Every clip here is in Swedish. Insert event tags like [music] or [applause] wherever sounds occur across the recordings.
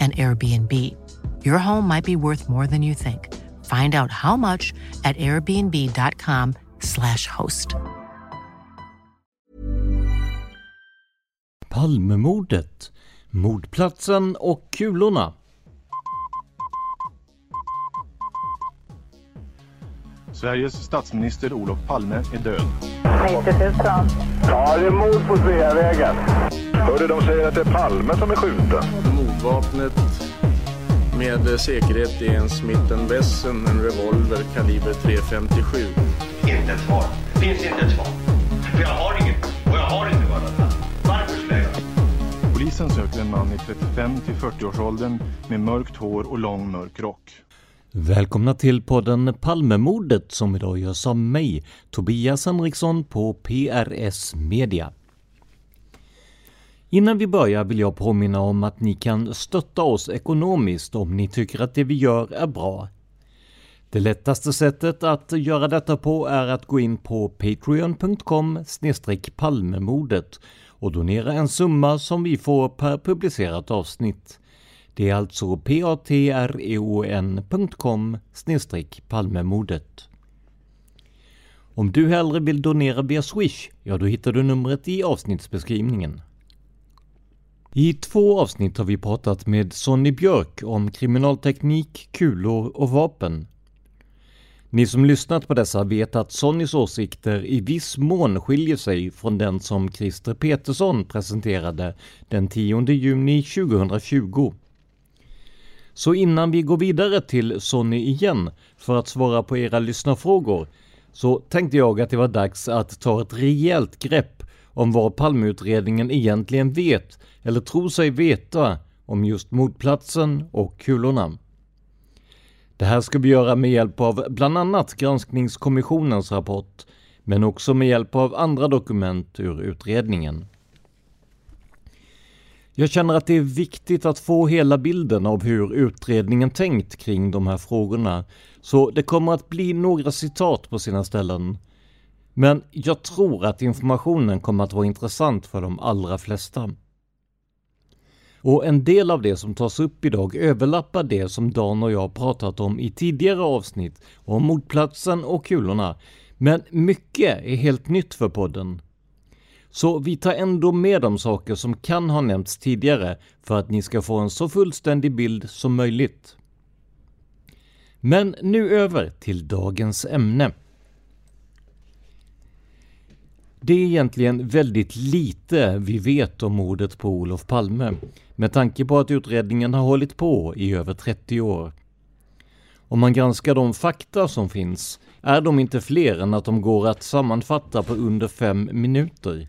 an Airbnb. Your home might be worth more than you think. Find out how much at airbnb.com slash host. Palmemordet, mordplatsen och kulorna. Sveriges statsminister Olof Palme är död. 90 000. Ja, det är mord på Sveavägen. Hörde de säger att det är Palme som är skjuten. Mordvapnet med säkerhet är en Smith Wesson, en revolver kaliber .357. Inte ett svar. Finns inte ett svar. För jag har inget. Och jag har inte varit Varför skulle jag Polisen söker en man i 35 till 40-årsåldern med mörkt hår och lång mörk rock. Välkomna till podden Palmemordet som idag görs av mig, Tobias Henriksson på PRS Media. Innan vi börjar vill jag påminna om att ni kan stötta oss ekonomiskt om ni tycker att det vi gör är bra. Det lättaste sättet att göra detta på är att gå in på patreon.com palmemodet och donera en summa som vi får per publicerat avsnitt. Det är alltså patreon.com palmemodet. Om du hellre vill donera via Swish, ja då hittar du numret i avsnittsbeskrivningen. I två avsnitt har vi pratat med Sonny Björk om kriminalteknik, kulor och vapen. Ni som lyssnat på dessa vet att Sonnys åsikter i viss mån skiljer sig från den som Christer Petersson presenterade den 10 juni 2020. Så innan vi går vidare till Sonny igen för att svara på era lyssnarfrågor så tänkte jag att det var dags att ta ett rejält grepp om vad Palmeutredningen egentligen vet eller tror sig veta om just mordplatsen och kulorna. Det här ska vi göra med hjälp av bland annat Granskningskommissionens rapport, men också med hjälp av andra dokument ur utredningen. Jag känner att det är viktigt att få hela bilden av hur utredningen tänkt kring de här frågorna, så det kommer att bli några citat på sina ställen. Men jag tror att informationen kommer att vara intressant för de allra flesta. Och en del av det som tas upp idag överlappar det som Dan och jag pratat om i tidigare avsnitt om mordplatsen och kulorna. Men mycket är helt nytt för podden. Så vi tar ändå med de saker som kan ha nämnts tidigare för att ni ska få en så fullständig bild som möjligt. Men nu över till dagens ämne. Det är egentligen väldigt lite vi vet om mordet på Olof Palme med tanke på att utredningen har hållit på i över 30 år. Om man granskar de fakta som finns är de inte fler än att de går att sammanfatta på under fem minuter.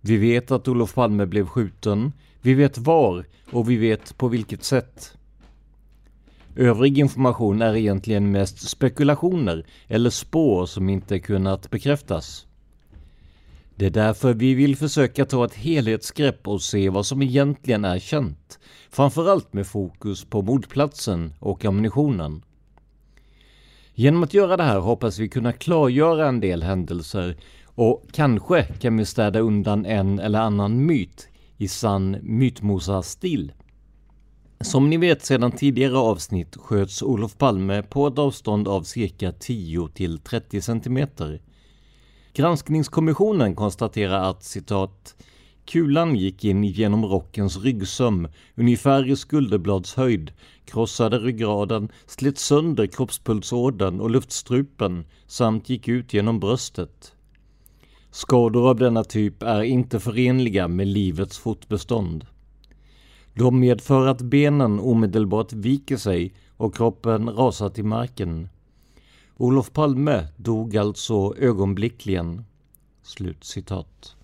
Vi vet att Olof Palme blev skjuten, vi vet var och vi vet på vilket sätt. Övrig information är egentligen mest spekulationer eller spår som inte kunnat bekräftas. Det är därför vi vill försöka ta ett helhetsgrepp och se vad som egentligen är känt, framförallt med fokus på mordplatsen och ammunitionen. Genom att göra det här hoppas vi kunna klargöra en del händelser och kanske kan vi städa undan en eller annan myt i sann mytmosa-stil. Som ni vet sedan tidigare avsnitt sköts Olof Palme på ett avstånd av cirka 10 till 30 centimeter. Granskningskommissionen konstaterar att citat Kulan gick in genom rockens ryggsöm, ungefär i skulderbladshöjd, krossade ryggraden, slet sönder kroppspulsådern och luftstrupen samt gick ut genom bröstet. Skador av denna typ är inte förenliga med livets fortbestånd. De medför att benen omedelbart viker sig och kroppen rasar till marken. Olof Palme dog alltså ögonblickligen. Slut citat.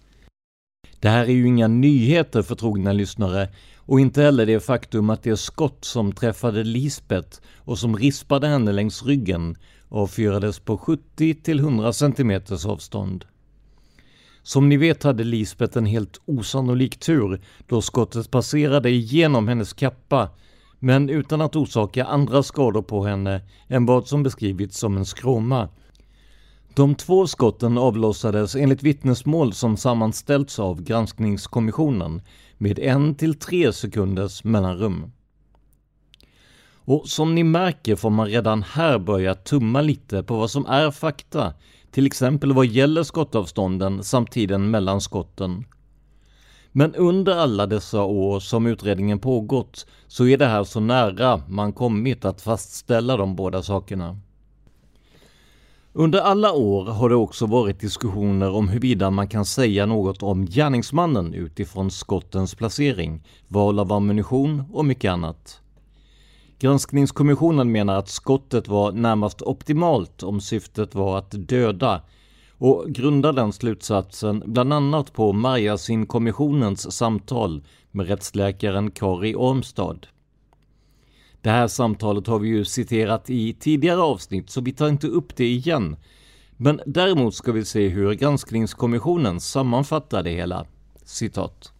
Det här är ju inga nyheter för trogna lyssnare och inte heller det faktum att det skott som träffade Lisbet och som rispade henne längs ryggen avfyrades på 70 till 100 cm avstånd. Som ni vet hade Lisbeth en helt osannolik tur då skottet passerade igenom hennes kappa men utan att orsaka andra skador på henne än vad som beskrivits som en skråma. De två skotten avlossades enligt vittnesmål som sammanställts av granskningskommissionen med en till tre sekunders mellanrum. Och som ni märker får man redan här börja tumma lite på vad som är fakta till exempel vad gäller skottavstånden samt tiden mellan skotten. Men under alla dessa år som utredningen pågått så är det här så nära man kommit att fastställa de båda sakerna. Under alla år har det också varit diskussioner om huruvida man kan säga något om gärningsmannen utifrån skottens placering, val av ammunition och mycket annat. Granskningskommissionen menar att skottet var närmast optimalt om syftet var att döda och grundar den slutsatsen bland annat på Marjasin-kommissionens samtal med rättsläkaren Kari Ormstad. Det här samtalet har vi ju citerat i tidigare avsnitt så vi tar inte upp det igen. Men däremot ska vi se hur granskningskommissionen sammanfattar det hela. Citat.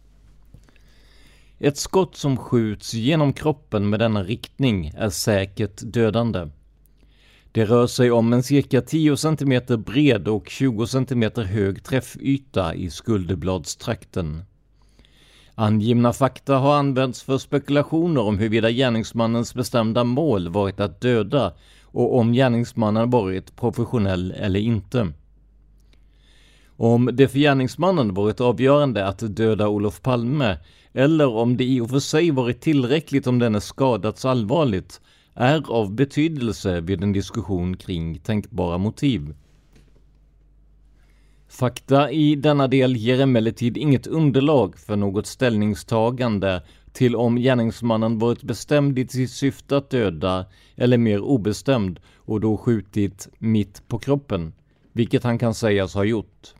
Ett skott som skjuts genom kroppen med denna riktning är säkert dödande. Det rör sig om en cirka 10 cm bred och 20 cm hög träffyta i skulderbladstrakten. Angivna fakta har använts för spekulationer om huruvida gärningsmannens bestämda mål varit att döda och om gärningsmannen varit professionell eller inte. Om det för gärningsmannen varit avgörande att döda Olof Palme eller om det i och för sig varit tillräckligt om denne skadats allvarligt är av betydelse vid en diskussion kring tänkbara motiv. Fakta i denna del ger emellertid inget underlag för något ställningstagande till om gärningsmannen varit bestämd i sitt syfte att döda eller mer obestämd och då skjutit mitt på kroppen, vilket han kan sägas ha gjort.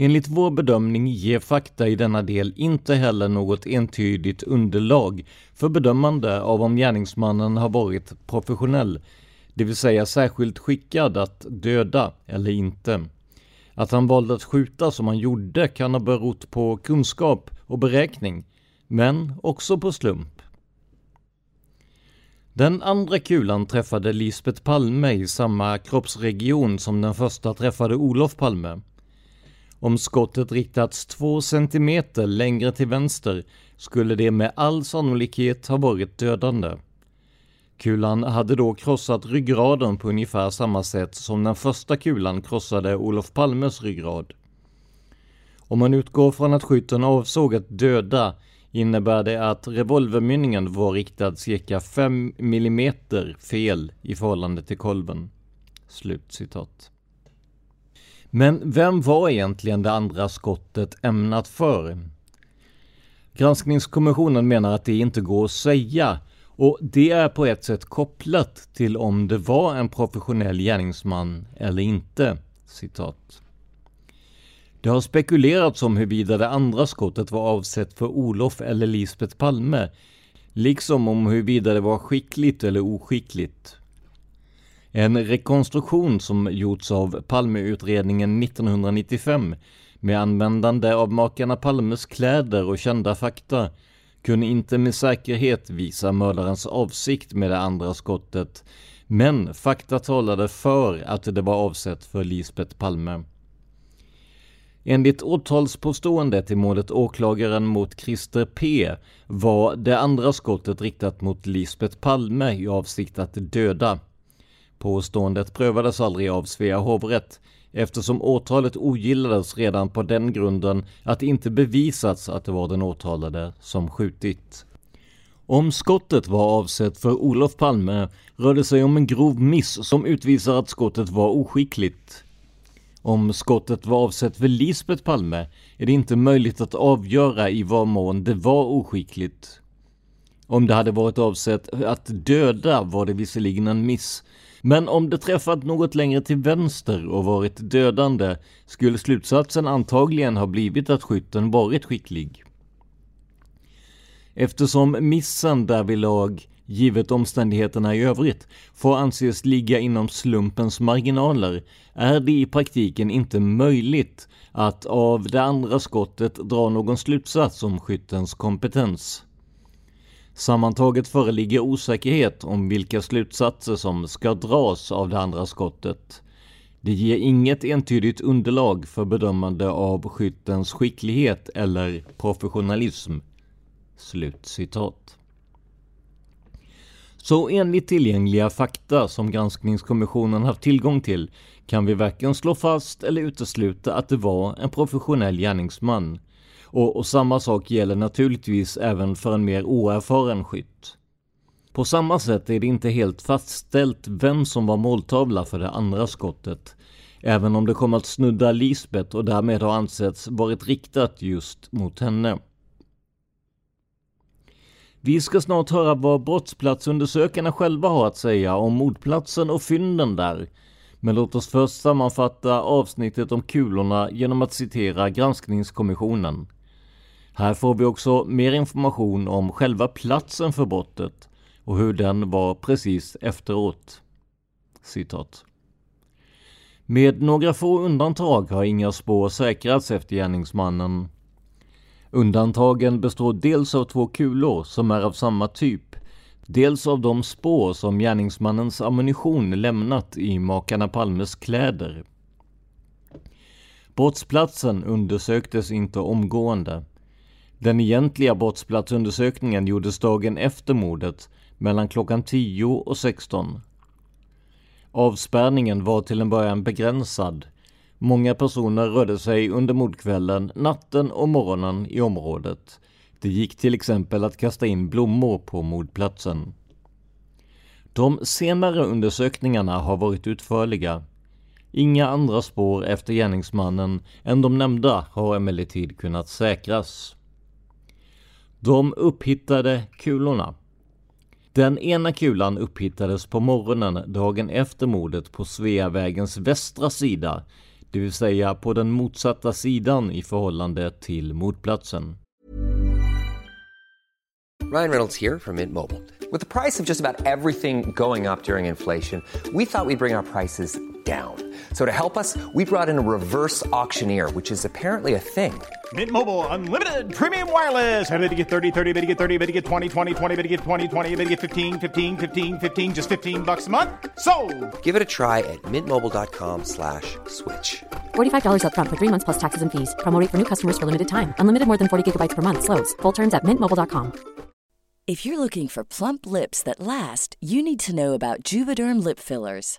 Enligt vår bedömning ger fakta i denna del inte heller något entydigt underlag för bedömande av om gärningsmannen har varit professionell, det vill säga särskilt skickad att döda eller inte. Att han valde att skjuta som han gjorde kan ha berott på kunskap och beräkning, men också på slump. Den andra kulan träffade Lisbet Palme i samma kroppsregion som den första träffade Olof Palme. Om skottet riktats två centimeter längre till vänster skulle det med all sannolikhet ha varit dödande. Kulan hade då krossat ryggraden på ungefär samma sätt som den första kulan krossade Olof Palmes ryggrad. Om man utgår från att skytten avsåg att döda innebär det att revolvermynningen var riktad cirka 5 mm fel i förhållande till kolven. Slut citat. Men vem var egentligen det andra skottet ämnat för? Granskningskommissionen menar att det inte går att säga och det är på ett sätt kopplat till om det var en professionell gärningsman eller inte. Citat. Det har spekulerats om huruvida det andra skottet var avsett för Olof eller Lisbeth Palme, liksom om huruvida det var skickligt eller oskickligt. En rekonstruktion som gjorts av Palmeutredningen 1995 med användande av makarna Palmes kläder och kända fakta kunde inte med säkerhet visa mördarens avsikt med det andra skottet, men fakta talade för att det var avsett för Lisbeth Palme. Enligt åtalspåståendet i målet åklagaren mot Christer P var det andra skottet riktat mot Lisbeth Palme i avsikt att döda. Påståendet prövades aldrig av Svea hovrätt eftersom åtalet ogillades redan på den grunden att det inte bevisats att det var den åtalade som skjutit. Om skottet var avsett för Olof Palme rör det sig om en grov miss som utvisar att skottet var oskickligt. Om skottet var avsett för Lisbeth Palme är det inte möjligt att avgöra i vad mån det var oskickligt. Om det hade varit avsett att döda var det visserligen en miss, men om det träffat något längre till vänster och varit dödande skulle slutsatsen antagligen ha blivit att skytten varit skicklig. Eftersom missen därvidlag, givet omständigheterna i övrigt, får anses ligga inom slumpens marginaler är det i praktiken inte möjligt att av det andra skottet dra någon slutsats om skyttens kompetens. Sammantaget föreligger osäkerhet om vilka slutsatser som ska dras av det andra skottet. Det ger inget entydigt underlag för bedömande av skyttens skicklighet eller professionalism. Slutcitat. Så enligt tillgängliga fakta som granskningskommissionen haft tillgång till kan vi varken slå fast eller utesluta att det var en professionell gärningsman. Och, och samma sak gäller naturligtvis även för en mer oerfaren skytt. På samma sätt är det inte helt fastställt vem som var måltavla för det andra skottet, även om det kom att snudda Lisbeth och därmed har ansetts varit riktat just mot henne. Vi ska snart höra vad brottsplatsundersökarna själva har att säga om mordplatsen och fynden där. Men låt oss först sammanfatta avsnittet om kulorna genom att citera granskningskommissionen. Här får vi också mer information om själva platsen för brottet och hur den var precis efteråt. Citat. Med några få undantag har inga spår säkrats efter gärningsmannen. Undantagen består dels av två kulor som är av samma typ, dels av de spår som gärningsmannens ammunition lämnat i makarna Palmes kläder. Brottsplatsen undersöktes inte omgående. Den egentliga brottsplatsundersökningen gjordes dagen efter mordet mellan klockan 10 och 16. Avspärrningen var till en början begränsad. Många personer rörde sig under mordkvällen, natten och morgonen i området. Det gick till exempel att kasta in blommor på mordplatsen. De senare undersökningarna har varit utförliga. Inga andra spår efter gärningsmannen än de nämnda har emellertid kunnat säkras. De upphittade kulorna. Den ena kulan upphittades på morgonen dagen efter mordet på Sveavägens västra sida, det vill säga på den motsatta sidan i förhållande till mordplatsen. Ryan Reynolds här från Mint Mobile. Med priset på nästan allt som går upp under inflationen, trodde vi att vi skulle bring våra priser down. So to help us, we brought in a reverse auctioneer, which is apparently a thing. Mint Mobile unlimited premium wireless. Ready to get 30, 30, bit to get 30, bit to get 20, 20, 20, bit to get 20, 20, bit to get 15, 15, 15, 15 just 15 bucks a month. So, Give it a try at mintmobile.com/switch. slash $45 up front for 3 months plus taxes and fees. Promo rate for new customers for limited time. Unlimited more than 40 gigabytes per month slows. Full terms at mintmobile.com. If you're looking for plump lips that last, you need to know about Juvederm lip fillers.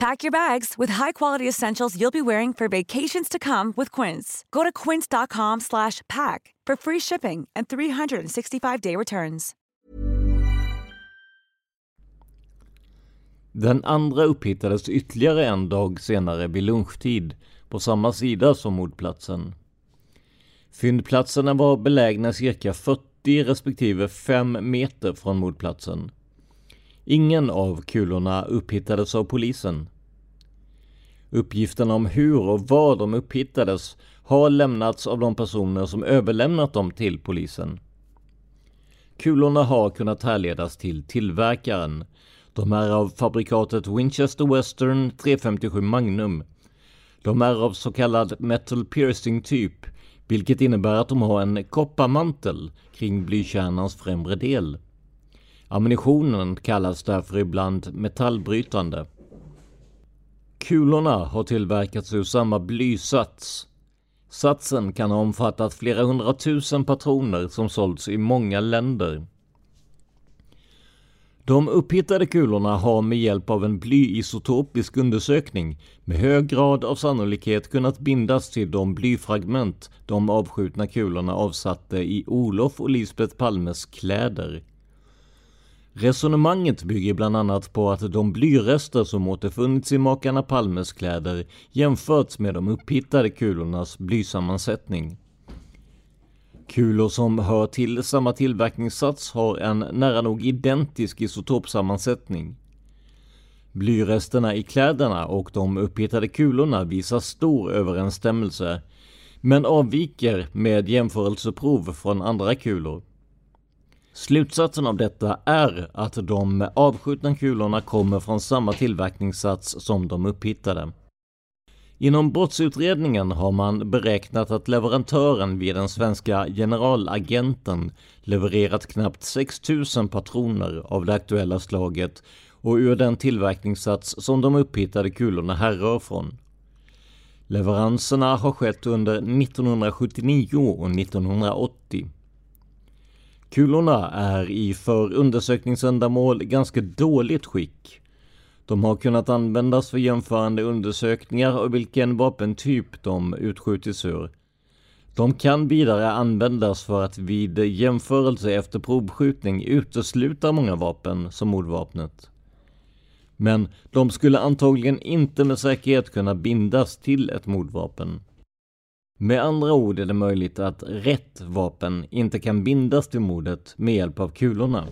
Pack your bags with high-quality essentials you'll be wearing for vacations to come with Quince. Go to quince.com/pack for free shipping and 365-day returns. Den andra upphittades ytterligare en dag senare vid lunchtid på samma sida som mordplatsen. Fyndplatserna var belägna cirka 40 respektive 5 meter från mordplatsen. Ingen av kulorna upphittades av polisen. Uppgifterna om hur och var de upphittades har lämnats av de personer som överlämnat dem till polisen. Kulorna har kunnat härledas till tillverkaren. De är av fabrikatet Winchester Western 357 Magnum. De är av så kallad metal piercing typ, vilket innebär att de har en kopparmantel kring blykärnans främre del. Ammunitionen kallas därför ibland metallbrytande. Kulorna har tillverkats ur samma blysats. Satsen kan ha omfattat flera hundratusen patroner som sålts i många länder. De upphittade kulorna har med hjälp av en blyisotopisk undersökning med hög grad av sannolikhet kunnat bindas till de blyfragment de avskjutna kulorna avsatte i Olof och Lisbeth Palmes kläder. Resonemanget bygger bland annat på att de blyrester som återfunnits i makarna Palmes kläder jämförts med de upphittade kulornas blysammansättning. Kulor som hör till samma tillverkningssats har en nära nog identisk isotopsammansättning. Blyresterna i kläderna och de upphittade kulorna visar stor överensstämmelse, men avviker med jämförelseprov från andra kulor. Slutsatsen av detta är att de avskjutna kulorna kommer från samma tillverkningssats som de upphittade. Inom brottsutredningen har man beräknat att leverantören vid den svenska generalagenten levererat knappt 6000 patroner av det aktuella slaget och ur den tillverkningssats som de upphittade kulorna härrör från. Leveranserna har skett under 1979 och 1980. Kulorna är i för undersökningsändamål ganska dåligt skick. De har kunnat användas för jämförande undersökningar av vilken vapentyp de utskjutits ur. De kan vidare användas för att vid jämförelse efter provskjutning utesluta många vapen som mordvapnet. Men de skulle antagligen inte med säkerhet kunna bindas till ett mordvapen. Med andra ord är det möjligt att rätt vapen inte kan bindas till mordet med hjälp av kulorna.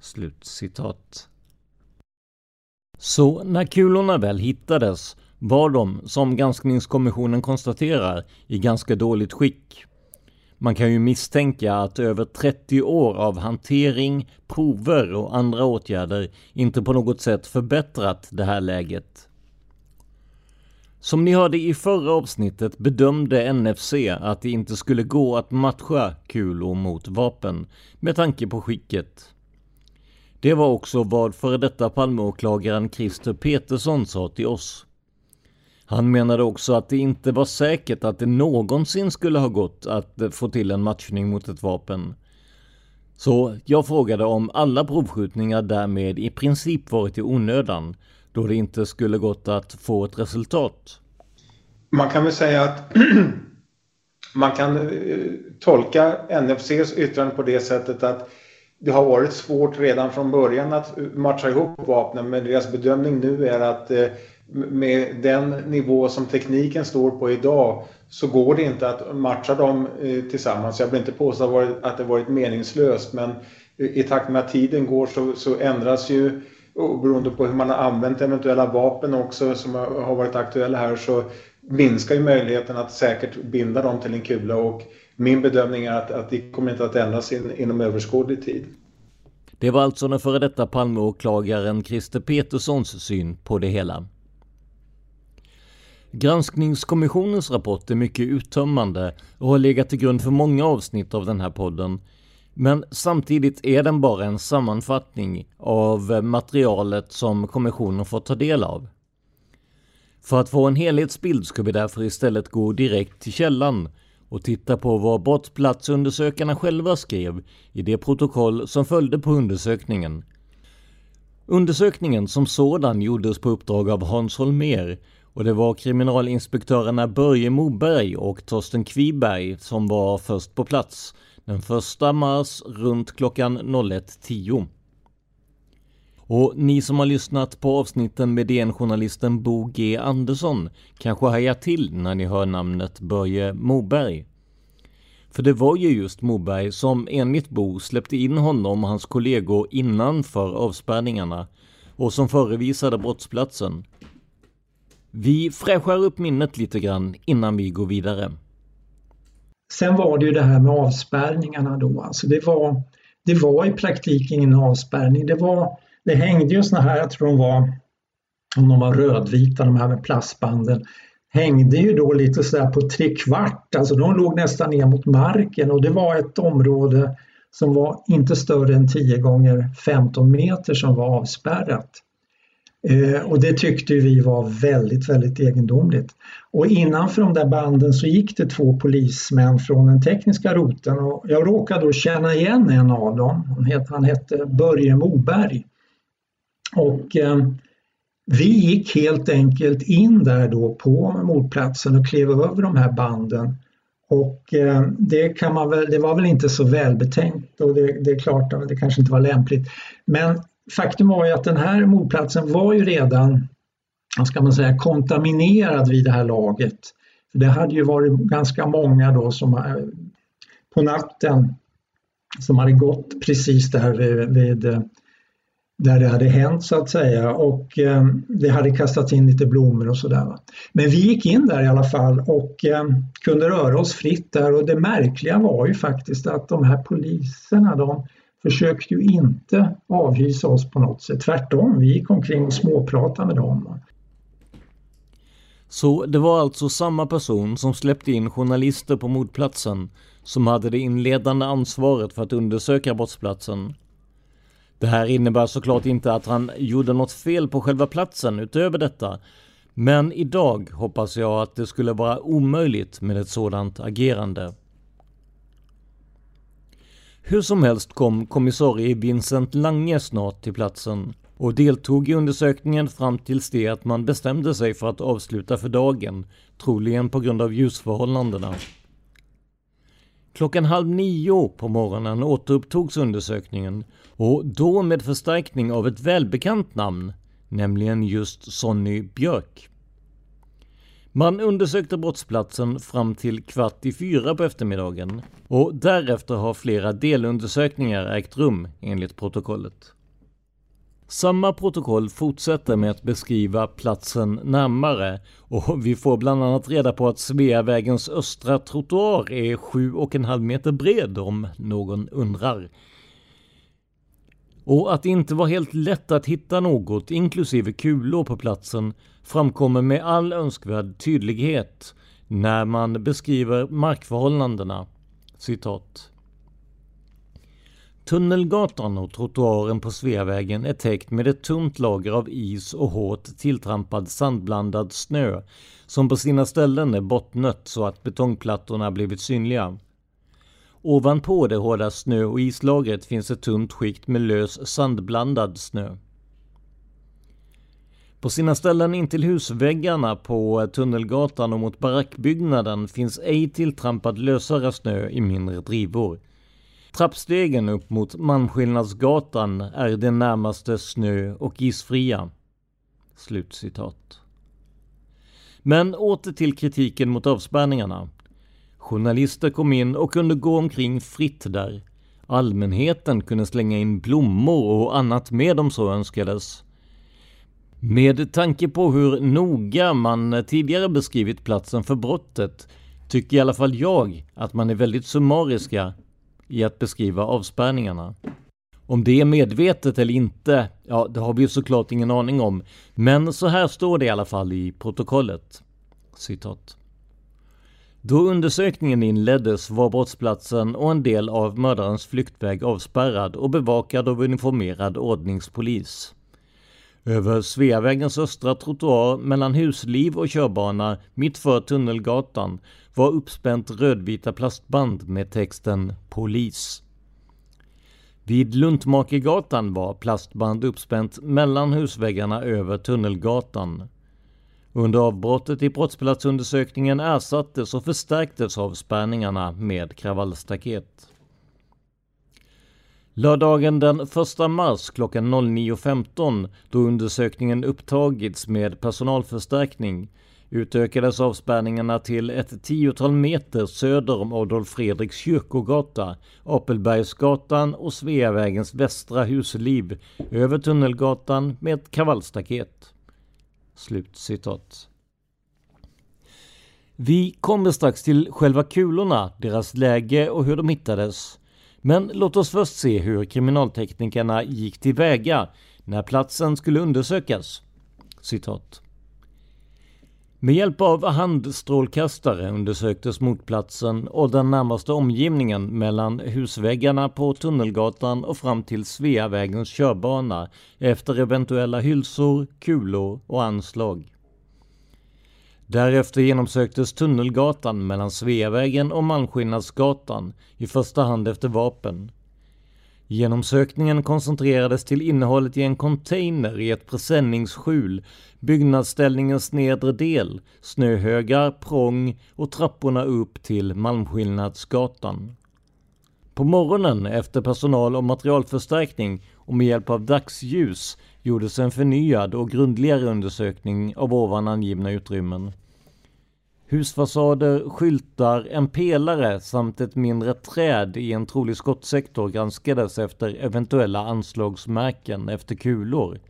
Slut citat. Så när kulorna väl hittades var de, som granskningskommissionen konstaterar, i ganska dåligt skick. Man kan ju misstänka att över 30 år av hantering, prover och andra åtgärder inte på något sätt förbättrat det här läget. Som ni hörde i förra avsnittet bedömde NFC att det inte skulle gå att matcha kulor mot vapen med tanke på skicket. Det var också vad före detta Palmeåklagaren Christer Petersson sa till oss. Han menade också att det inte var säkert att det någonsin skulle ha gått att få till en matchning mot ett vapen. Så jag frågade om alla provskjutningar därmed i princip varit i onödan då det inte skulle gått att få ett resultat. Man kan väl säga att [clears throat] man kan eh, tolka NFCs yttrande på det sättet att det har varit svårt redan från början att matcha ihop vapnen men deras bedömning nu är att eh, med den nivå som tekniken står på idag så går det inte att matcha dem eh, tillsammans. Jag vill inte påstå att det varit meningslöst men i takt med att tiden går så, så ändras ju och beroende på hur man har använt eventuella vapen också som har varit aktuella här så minskar ju möjligheten att säkert binda dem till en kula och min bedömning är att, att det kommer inte att ändras in, inom överskådlig tid. Det var alltså den före detta Palmeåklagaren Christer Peterssons syn på det hela. Granskningskommissionens rapport är mycket uttömmande och har legat till grund för många avsnitt av den här podden. Men samtidigt är den bara en sammanfattning av materialet som kommissionen fått ta del av. För att få en helhetsbild ska vi därför istället gå direkt till källan och titta på vad brottsplatsundersökarna själva skrev i det protokoll som följde på undersökningen. Undersökningen som sådan gjordes på uppdrag av Hans Holmér och det var kriminalinspektörerna Börje Moberg och Torsten Kviberg som var först på plats den 1 mars runt klockan 01.10. Och ni som har lyssnat på avsnitten med DN-journalisten Bo G Andersson kanske hajar till när ni hör namnet Börje Moberg. För det var ju just Moberg som enligt Bo släppte in honom och hans kollegor innanför avspärrningarna och som förevisade brottsplatsen. Vi fräschar upp minnet lite grann innan vi går vidare. Sen var det ju det här med avspärrningarna då. Alltså det, var, det var i praktiken ingen avspärrning. Det, var, det hängde ju såna här, jag tror de var, om de var rödvita, de här med plastbanden, hängde ju då lite sådär på trekvart, alltså de låg nästan ner mot marken och det var ett område som var inte större än 10 gånger 15 meter som var avspärrat. Eh, och det tyckte vi var väldigt, väldigt egendomligt. Och innanför de där banden så gick det två polismän från den tekniska roten och jag råkade då känna igen en av dem. Han hette, han hette Börje Moberg. Och eh, vi gick helt enkelt in där då på mordplatsen och klev över de här banden. Och eh, det, kan man väl, det var väl inte så välbetänkt och det, det är klart att det kanske inte var lämpligt. Men faktum var ju att den här mordplatsen var ju redan, vad ska man säga, kontaminerad vid det här laget. För det hade ju varit ganska många då som eh, på natten som hade gått precis där vid, vid eh, där det hade hänt så att säga och eh, det hade kastats in lite blommor och sådär. Men vi gick in där i alla fall och eh, kunde röra oss fritt där och det märkliga var ju faktiskt att de här poliserna de försökte ju inte avhysa oss på något sätt. Tvärtom, vi gick omkring och småpratade med dem. Så det var alltså samma person som släppte in journalister på mordplatsen som hade det inledande ansvaret för att undersöka brottsplatsen. Det här innebär såklart inte att han gjorde något fel på själva platsen utöver detta. Men idag hoppas jag att det skulle vara omöjligt med ett sådant agerande. Hur som helst kom kommissarie Vincent Lange snart till platsen och deltog i undersökningen fram tills det att man bestämde sig för att avsluta för dagen, troligen på grund av ljusförhållandena. Klockan halv nio på morgonen återupptogs undersökningen och då med förstärkning av ett välbekant namn, nämligen just Sonny Björk. Man undersökte brottsplatsen fram till kvart i fyra på eftermiddagen och därefter har flera delundersökningar ägt rum enligt protokollet. Samma protokoll fortsätter med att beskriva platsen närmare och vi får bland annat reda på att Sveavägens östra trottoar är 7,5 meter bred om någon undrar. Och att det inte var helt lätt att hitta något, inklusive kulor på platsen, framkommer med all önskvärd tydlighet när man beskriver markförhållandena. Citat. Tunnelgatan och trottoaren på Sveavägen är täckt med ett tunt lager av is och hårt tilltrampad sandblandad snö som på sina ställen är bottnött så att betongplattorna blivit synliga. Ovanpå det hårda snö och islagret finns ett tunt skikt med lös sandblandad snö. På sina ställen intill husväggarna på Tunnelgatan och mot barackbyggnaden finns ej tilltrampad lösare snö i mindre drivor. Trappstegen upp mot Malmskillnadsgatan är det närmaste snö och isfria. Slutcitat. Men åter till kritiken mot avspärrningarna. Journalister kom in och kunde gå omkring fritt där. Allmänheten kunde slänga in blommor och annat med om så önskades. Med tanke på hur noga man tidigare beskrivit platsen för brottet tycker i alla fall jag att man är väldigt summariska i att beskriva avspärrningarna. Om det är medvetet eller inte, ja det har vi ju såklart ingen aning om. Men så här står det i alla fall i protokollet. Citat. Då undersökningen inleddes var brottsplatsen och en del av mördarens flyktväg avspärrad och bevakad av uniformerad ordningspolis. Över Sveavägens östra trottoar mellan husliv och körbana mitt för Tunnelgatan var uppspänt rödvita plastband med texten Polis. Vid Luntmakegatan var plastband uppspänt mellan husväggarna över Tunnelgatan. Under avbrottet i brottsplatsundersökningen ersattes och förstärktes avspärrningarna med kravallstaket. Lördagen den 1 mars klockan 09.15 då undersökningen upptagits med personalförstärkning utökades avspärrningarna till ett tiotal meter söder om Adolf Fredriks kyrkogata, Apelbergsgatan och Sveavägens västra husliv över Tunnelgatan med ett kravallstaket. Slut citat. Vi kommer strax till själva kulorna, deras läge och hur de hittades. Men låt oss först se hur kriminalteknikerna gick tillväga när platsen skulle undersökas. Citat. Med hjälp av handstrålkastare undersöktes motplatsen och den närmaste omgivningen mellan husväggarna på Tunnelgatan och fram till Sveavägens körbana efter eventuella hylsor, kulor och anslag. Därefter genomsöktes Tunnelgatan mellan Sveavägen och Malmskillnadsgatan, i första hand efter vapen. Genomsökningen koncentrerades till innehållet i en container i ett presenningsskjul, byggnadsställningens nedre del, snöhögar, prång och trapporna upp till Malmskillnadsgatan. På morgonen efter personal och materialförstärkning och med hjälp av dagsljus gjordes en förnyad och grundligare undersökning av ovan angivna utrymmen. Husfasader, skyltar, en pelare samt ett mindre träd i en trolig skottsektor granskades efter eventuella anslagsmärken efter kulor.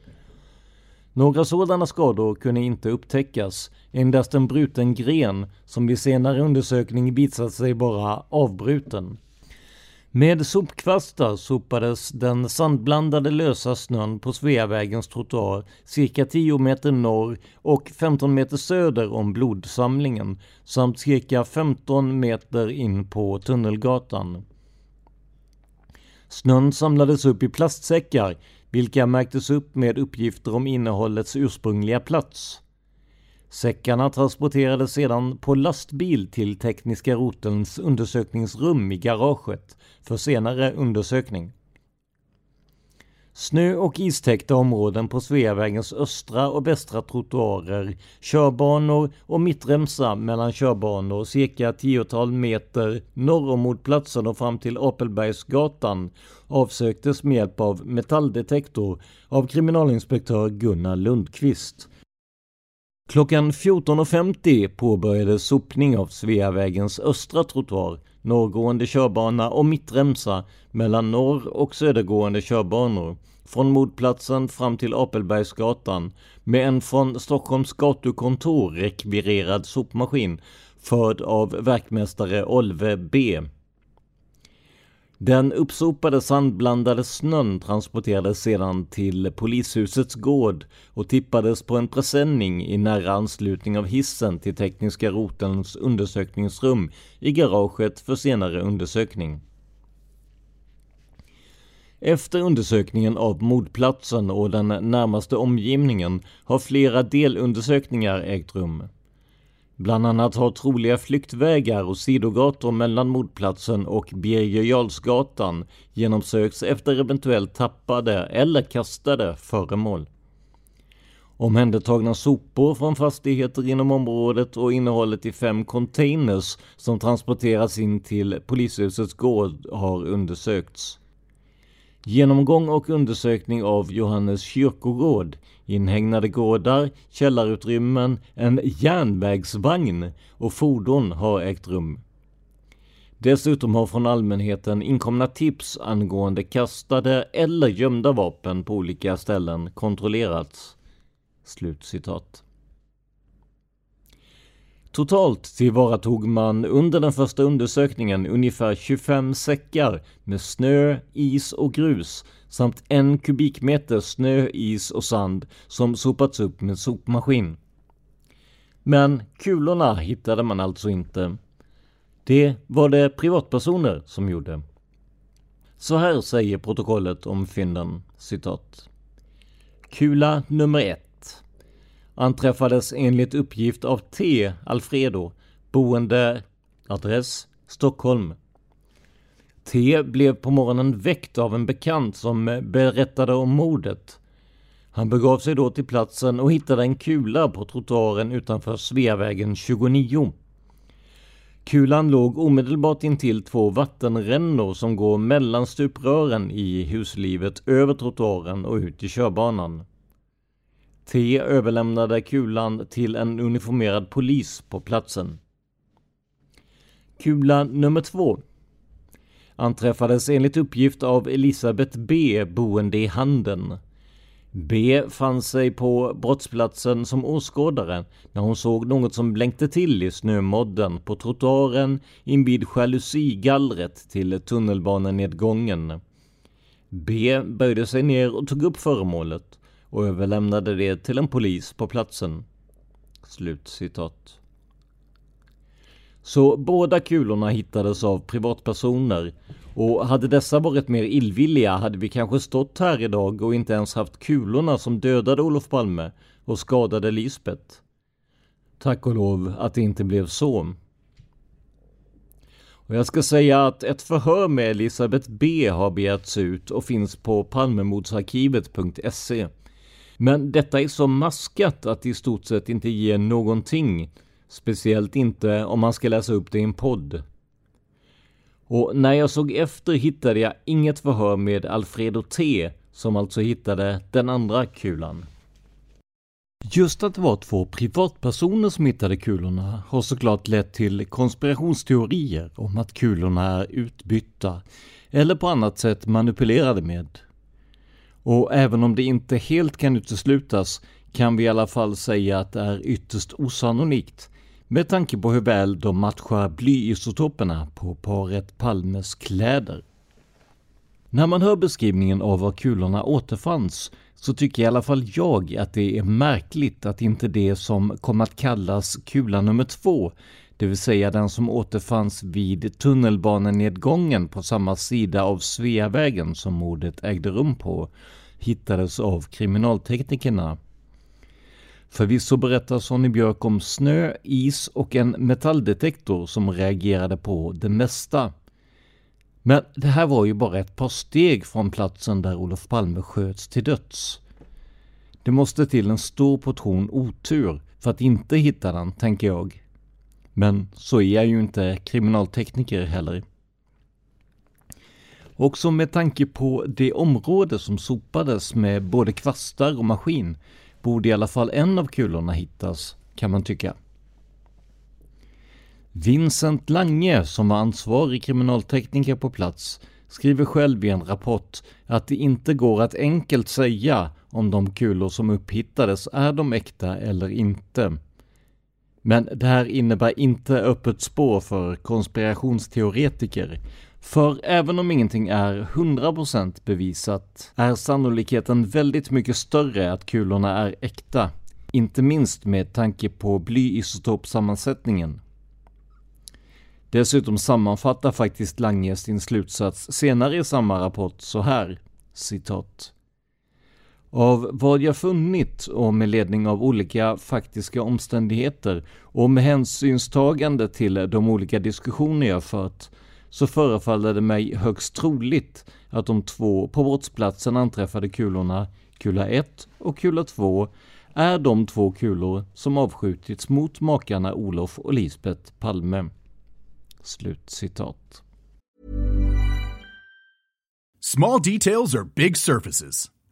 Några sådana skador kunde inte upptäckas, endast en bruten gren som vid senare undersökning visat sig vara avbruten. Med sopkvastar sopades den sandblandade lösa snön på Sveavägens trottoar cirka 10 meter norr och 15 meter söder om blodsamlingen samt cirka 15 meter in på Tunnelgatan. Snön samlades upp i plastsäckar vilka märktes upp med uppgifter om innehållets ursprungliga plats. Säckarna transporterades sedan på lastbil till tekniska rotelns undersökningsrum i garaget för senare undersökning. Snö och istäckta områden på Sveavägens östra och västra trottoarer, körbanor och mittremsa mellan körbanor cirka tiotal meter norr om motplatsen och fram till Apelbergsgatan avsöktes med hjälp av metalldetektor av kriminalinspektör Gunnar Lundqvist Klockan 14.50 påbörjades sopning av Sveavägens östra trottoar, norrgående körbana och mittremsa mellan norr och södergående körbanor från mordplatsen fram till Apelbergsgatan med en från Stockholms gatukontor rekvirerad sopmaskin förd av verkmästare Olve B. Den uppsopade sandblandade snön transporterades sedan till polishusets gård och tippades på en presenning i nära anslutning av hissen till tekniska rotelns undersökningsrum i garaget för senare undersökning. Efter undersökningen av mordplatsen och den närmaste omgivningen har flera delundersökningar ägt rum. Bland annat har troliga flyktvägar och sidogator mellan mordplatsen och Birger Jarlsgatan genomsökts efter eventuellt tappade eller kastade föremål. Omhändertagna sopor från fastigheter inom området och innehållet i fem containers som transporterats in till polishusets gård har undersökts. Genomgång och undersökning av Johannes kyrkogård, inhägnade gårdar, källarutrymmen, en järnvägsvagn och fordon har ägt rum. Dessutom har från allmänheten inkomna tips angående kastade eller gömda vapen på olika ställen kontrollerats. Slutcitat. Totalt tillvaratog man under den första undersökningen ungefär 25 säckar med snö, is och grus samt en kubikmeter snö, is och sand som sopats upp med sopmaskin. Men kulorna hittade man alltså inte. Det var det privatpersoner som gjorde. Så här säger protokollet om fynden, citat. Kula nummer ett anträffades enligt uppgift av T. Alfredo, boende adress Stockholm. T blev på morgonen väckt av en bekant som berättade om mordet. Han begav sig då till platsen och hittade en kula på trottoaren utanför Sveavägen 29. Kulan låg omedelbart intill två vattenrännor som går mellan stuprören i huslivet över trottoaren och ut i körbanan. T överlämnade kulan till en uniformerad polis på platsen. Kula nummer två anträffades enligt uppgift av Elisabeth B boende i Handen. B fann sig på brottsplatsen som åskådare när hon såg något som blänkte till i snömodden på trottoaren invid jalusigallret till tunnelbanenedgången. B böjde sig ner och tog upp föremålet och överlämnade det till en polis på platsen. Slutcitat. Så båda kulorna hittades av privatpersoner och hade dessa varit mer illvilliga hade vi kanske stått här idag och inte ens haft kulorna som dödade Olof Palme och skadade Lisbeth. Tack och lov att det inte blev så. Och jag ska säga att ett förhör med Elisabeth B har begärts ut och finns på palmemordsarkivet.se. Men detta är så maskat att det i stort sett inte ger någonting. Speciellt inte om man ska läsa upp det i en podd. Och när jag såg efter hittade jag inget förhör med Alfredo T som alltså hittade den andra kulan. Just att det var två privatpersoner som hittade kulorna har såklart lett till konspirationsteorier om att kulorna är utbytta eller på annat sätt manipulerade med. Och även om det inte helt kan uteslutas kan vi i alla fall säga att det är ytterst osannolikt med tanke på hur väl de matchar blyisotoperna på paret Palmes kläder. När man hör beskrivningen av var kulorna återfanns så tycker i alla fall jag att det är märkligt att inte det som kom att kallas kula nummer två, det vill säga den som återfanns vid tunnelbanenedgången på samma sida av Sveavägen som mordet ägde rum på, hittades av kriminalteknikerna Förvisso berättar Sonny Björk om snö, is och en metalldetektor som reagerade på det mesta. Men det här var ju bara ett par steg från platsen där Olof Palme sköts till döds. Det måste till en stor portion otur för att inte hitta den, tänker jag. Men så är jag ju inte kriminaltekniker heller. Också med tanke på det område som sopades med både kvastar och maskin borde i alla fall en av kulorna hittas, kan man tycka. Vincent Lange, som var ansvarig kriminaltekniker på plats, skriver själv i en rapport att det inte går att enkelt säga om de kulor som upphittades är de äkta eller inte. Men det här innebär inte öppet spår för konspirationsteoretiker, för även om ingenting är 100% bevisat är sannolikheten väldigt mycket större att kulorna är äkta. Inte minst med tanke på blyisotopsammansättningen. Dessutom sammanfattar faktiskt Lange sin slutsats senare i samma rapport så här, citat. Av vad jag funnit och med ledning av olika faktiska omständigheter och med hänsynstagande till de olika diskussioner jag fört så förefaller det mig högst troligt att de två på brottsplatsen anträffade kulorna, kula 1 och kula 2, är de två kulor som avskjutits mot makarna Olof och Lisbeth Palme. Slut citat. Small details are big surfaces.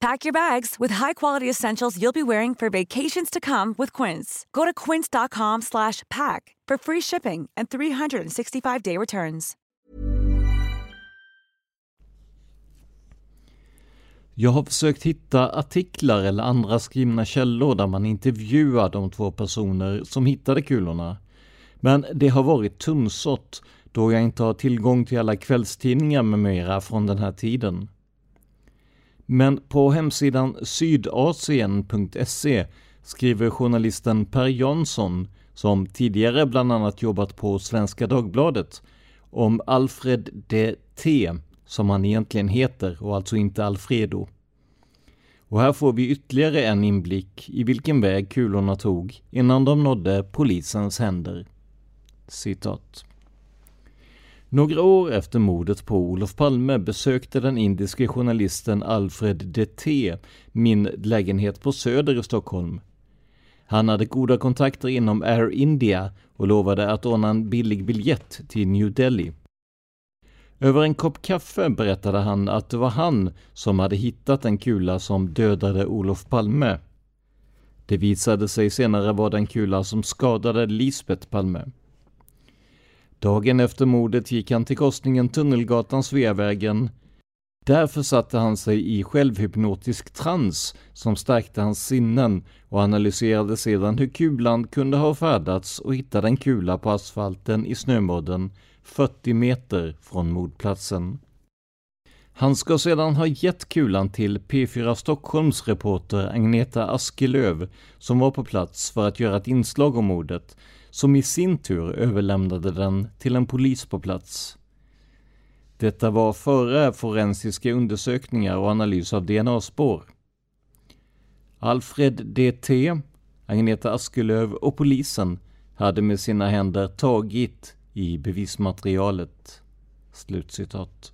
Pack your bags with high-quality essentials you'll be wearing for vacations to come with Quince. Go to quince.com/pack for free shipping and 365-day returns. Jag har försökt hitta artiklar eller andra skrivna källor där man intervjuar de två personer som hittade kulorna. Men det har varit tunnsått då jag inte har tillgång till alla kvällstidningar med mera från den här tiden. Men på hemsidan sydasien.se skriver journalisten Per Jansson, som tidigare bland annat jobbat på Svenska Dagbladet, om Alfred de T, som han egentligen heter och alltså inte Alfredo. Och här får vi ytterligare en inblick i vilken väg kulorna tog innan de nådde polisens händer. Citat. Några år efter mordet på Olof Palme besökte den indiske journalisten Alfred DT min lägenhet på Söder i Stockholm. Han hade goda kontakter inom Air India och lovade att ordna en billig biljett till New Delhi. Över en kopp kaffe berättade han att det var han som hade hittat en kula som dödade Olof Palme. Det visade sig senare vara den kula som skadade Lisbeth Palme. Dagen efter mordet gick han till korsningen Tunnelgatan-Sveavägen. Där försatte han sig i självhypnotisk trans som stärkte hans sinnen och analyserade sedan hur kulan kunde ha färdats och hittade en kula på asfalten i snömodden 40 meter från mordplatsen. Han ska sedan ha gett kulan till P4 Stockholms reporter Agneta Askelöv som var på plats för att göra ett inslag om mordet som i sin tur överlämnade den till en polis på plats. Detta var före forensiska undersökningar och analys av DNA-spår. Alfred DT, Agneta Askelöv och polisen hade med sina händer tagit i bevismaterialet. Slutcitat.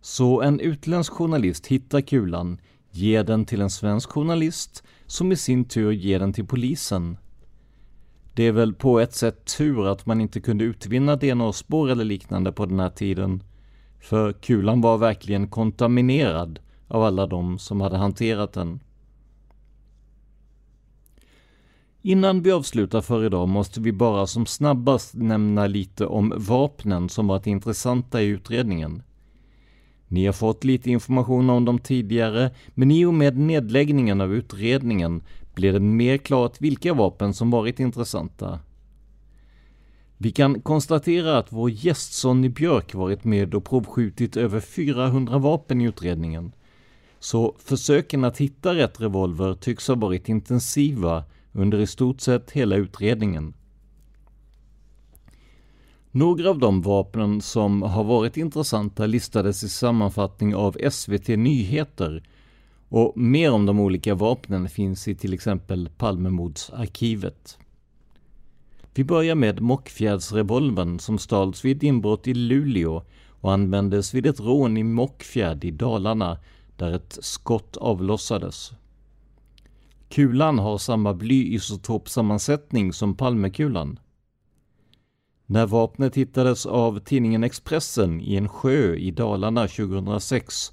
Så en utländsk journalist hittar kulan, ger den till en svensk journalist som i sin tur ger den till polisen det är väl på ett sätt tur att man inte kunde utvinna DNA-spår eller liknande på den här tiden. För kulan var verkligen kontaminerad av alla de som hade hanterat den. Innan vi avslutar för idag måste vi bara som snabbast nämna lite om vapnen som varit intressanta i utredningen. Ni har fått lite information om dem tidigare, men i och med nedläggningen av utredningen blir det mer klart vilka vapen som varit intressanta. Vi kan konstatera att vår gäst Sonny Björk varit med och provskjutit över 400 vapen i utredningen. Så försöken att hitta rätt revolver tycks ha varit intensiva under i stort sett hela utredningen. Några av de vapnen som har varit intressanta listades i sammanfattning av SVT Nyheter och mer om de olika vapnen finns i till exempel Palmemordsarkivet. Vi börjar med Mockfjärdsrevolvern som stals vid ett inbrott i Luleå och användes vid ett rån i Mockfjärd i Dalarna där ett skott avlossades. Kulan har samma blyisotopsammansättning som Palmekulan. När vapnet hittades av tidningen Expressen i en sjö i Dalarna 2006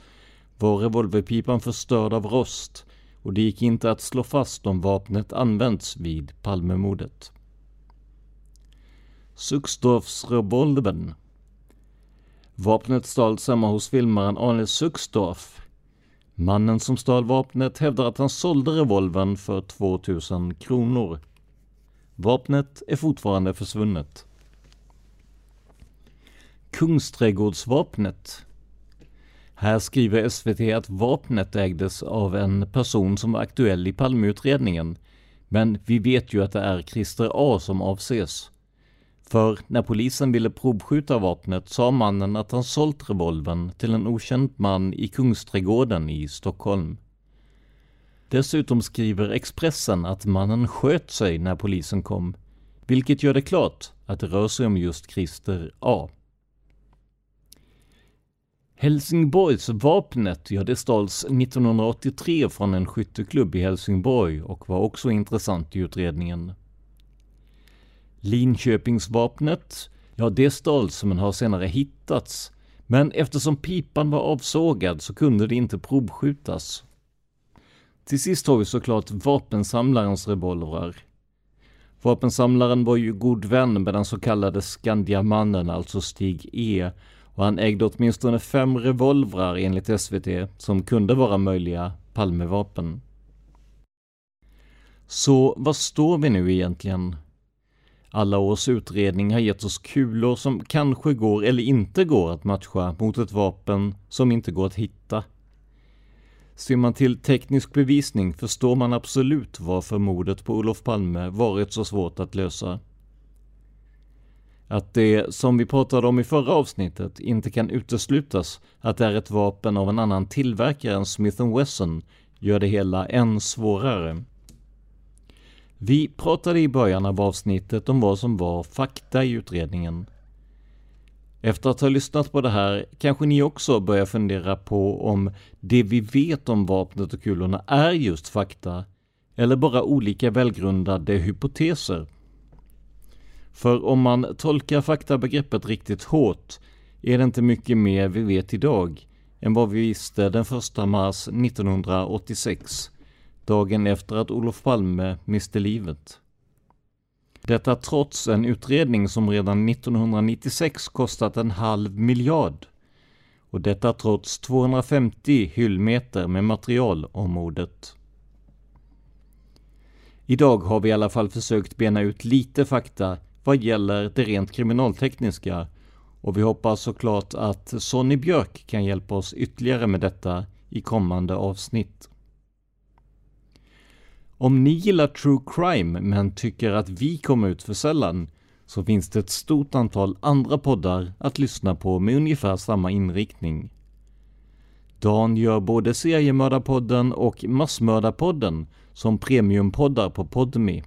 var revolverpipan förstörd av rost och det gick inte att slå fast om vapnet använts vid Palmemordet. Suxdorfsrevolvern Vapnet stals hemma hos filmaren Arne Suxdorf. Mannen som stal vapnet hävdar att han sålde revolvern för 2000 kronor. Vapnet är fortfarande försvunnet. Kungsträdgårdsvapnet. Här skriver SVT att vapnet ägdes av en person som var aktuell i Palmeutredningen. Men vi vet ju att det är Christer A som avses. För när polisen ville provskjuta vapnet sa mannen att han sålt revolvern till en okänd man i Kungsträdgården i Stockholm. Dessutom skriver Expressen att mannen sköt sig när polisen kom, vilket gör det klart att det rör sig om just Christer A. Helsingborgsvapnet, ja det stals 1983 från en skytteklubb i Helsingborg och var också intressant i utredningen. Linköpingsvapnet, ja det stals men har senare hittats. Men eftersom pipan var avsågad så kunde det inte provskjutas. Till sist har vi såklart vapensamlarens revolvrar. Vapensamlaren var ju god vän med den så kallade Skandiamannen, alltså Stig E. Och han ägde åtminstone fem revolvrar enligt SVT som kunde vara möjliga Palmevapen. Så vad står vi nu egentligen? Alla års utredning har gett oss kulor som kanske går eller inte går att matcha mot ett vapen som inte går att hitta. Ser man till teknisk bevisning förstår man absolut varför mordet på Olof Palme varit så svårt att lösa. Att det, som vi pratade om i förra avsnittet, inte kan uteslutas att det är ett vapen av en annan tillverkare än Smith Wesson gör det hela än svårare. Vi pratade i början av avsnittet om vad som var fakta i utredningen. Efter att ha lyssnat på det här kanske ni också börjar fundera på om det vi vet om vapnet och kulorna är just fakta eller bara olika välgrundade hypoteser. För om man tolkar faktabegreppet riktigt hårt är det inte mycket mer vi vet idag än vad vi visste den 1 mars 1986 dagen efter att Olof Palme miste livet. Detta trots en utredning som redan 1996 kostat en halv miljard. Och detta trots 250 hyllmeter med material om mordet. Idag har vi i alla fall försökt bena ut lite fakta vad gäller det rent kriminaltekniska och vi hoppas såklart att Sonny Björk kan hjälpa oss ytterligare med detta i kommande avsnitt. Om ni gillar true crime men tycker att vi kommer ut för sällan så finns det ett stort antal andra poddar att lyssna på med ungefär samma inriktning. Dan gör både Seriemördarpodden och Massmördarpodden som premiumpoddar på Podmi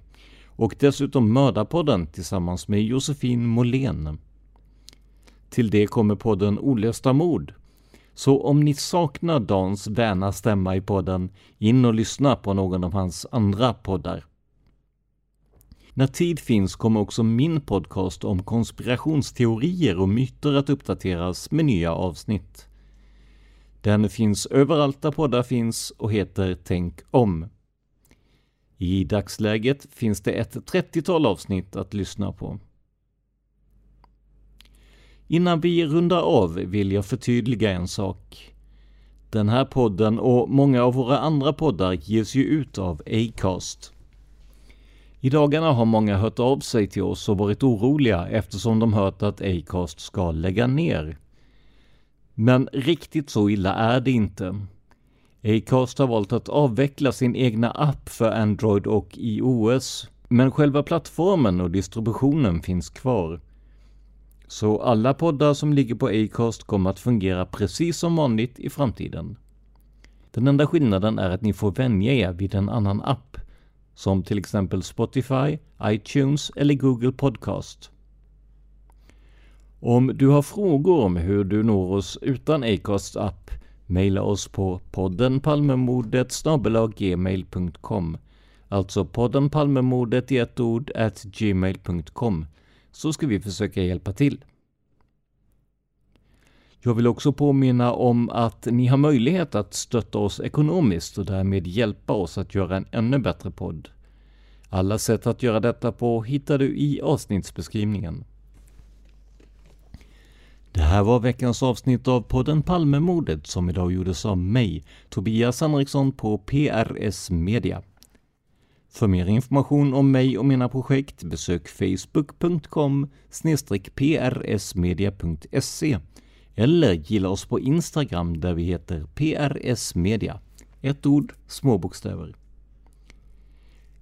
och dessutom Mördarpodden tillsammans med Josefin Måhlén. Till det kommer podden Olösta mord så om ni saknar Dans väna stämma i podden, in och lyssna på någon av hans andra poddar. När tid finns kommer också min podcast om konspirationsteorier och myter att uppdateras med nya avsnitt. Den finns överallt där poddar finns och heter Tänk om. I dagsläget finns det ett 30-tal avsnitt att lyssna på. Innan vi rundar av vill jag förtydliga en sak. Den här podden och många av våra andra poddar ges ju ut av Acast. I dagarna har många hört av sig till oss och varit oroliga eftersom de hört att Acast ska lägga ner. Men riktigt så illa är det inte. Acast har valt att avveckla sin egna app för Android och iOS, men själva plattformen och distributionen finns kvar. Så alla poddar som ligger på Acast kommer att fungera precis som vanligt i framtiden. Den enda skillnaden är att ni får vänja er vid en annan app, som till exempel Spotify, iTunes eller Google Podcast. Om du har frågor om hur du når oss utan Acasts app, mejla oss på podden Palmemordet gmail.com Alltså podden Palmemordet i ett ord at gmail.com så ska vi försöka hjälpa till. Jag vill också påminna om att ni har möjlighet att stötta oss ekonomiskt och därmed hjälpa oss att göra en ännu bättre podd. Alla sätt att göra detta på hittar du i avsnittsbeskrivningen. Det här var veckans avsnitt av podden Palmemordet som idag gjordes av mig, Tobias Henriksson på PRS Media. För mer information om mig och mina projekt besök facebook.com prsmedia.se eller gilla oss på Instagram där vi heter PRS Media. Ett ord, små bokstäver.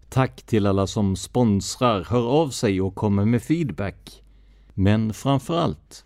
Tack till alla som sponsrar, hör av sig och kommer med feedback. Men framför allt,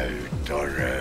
out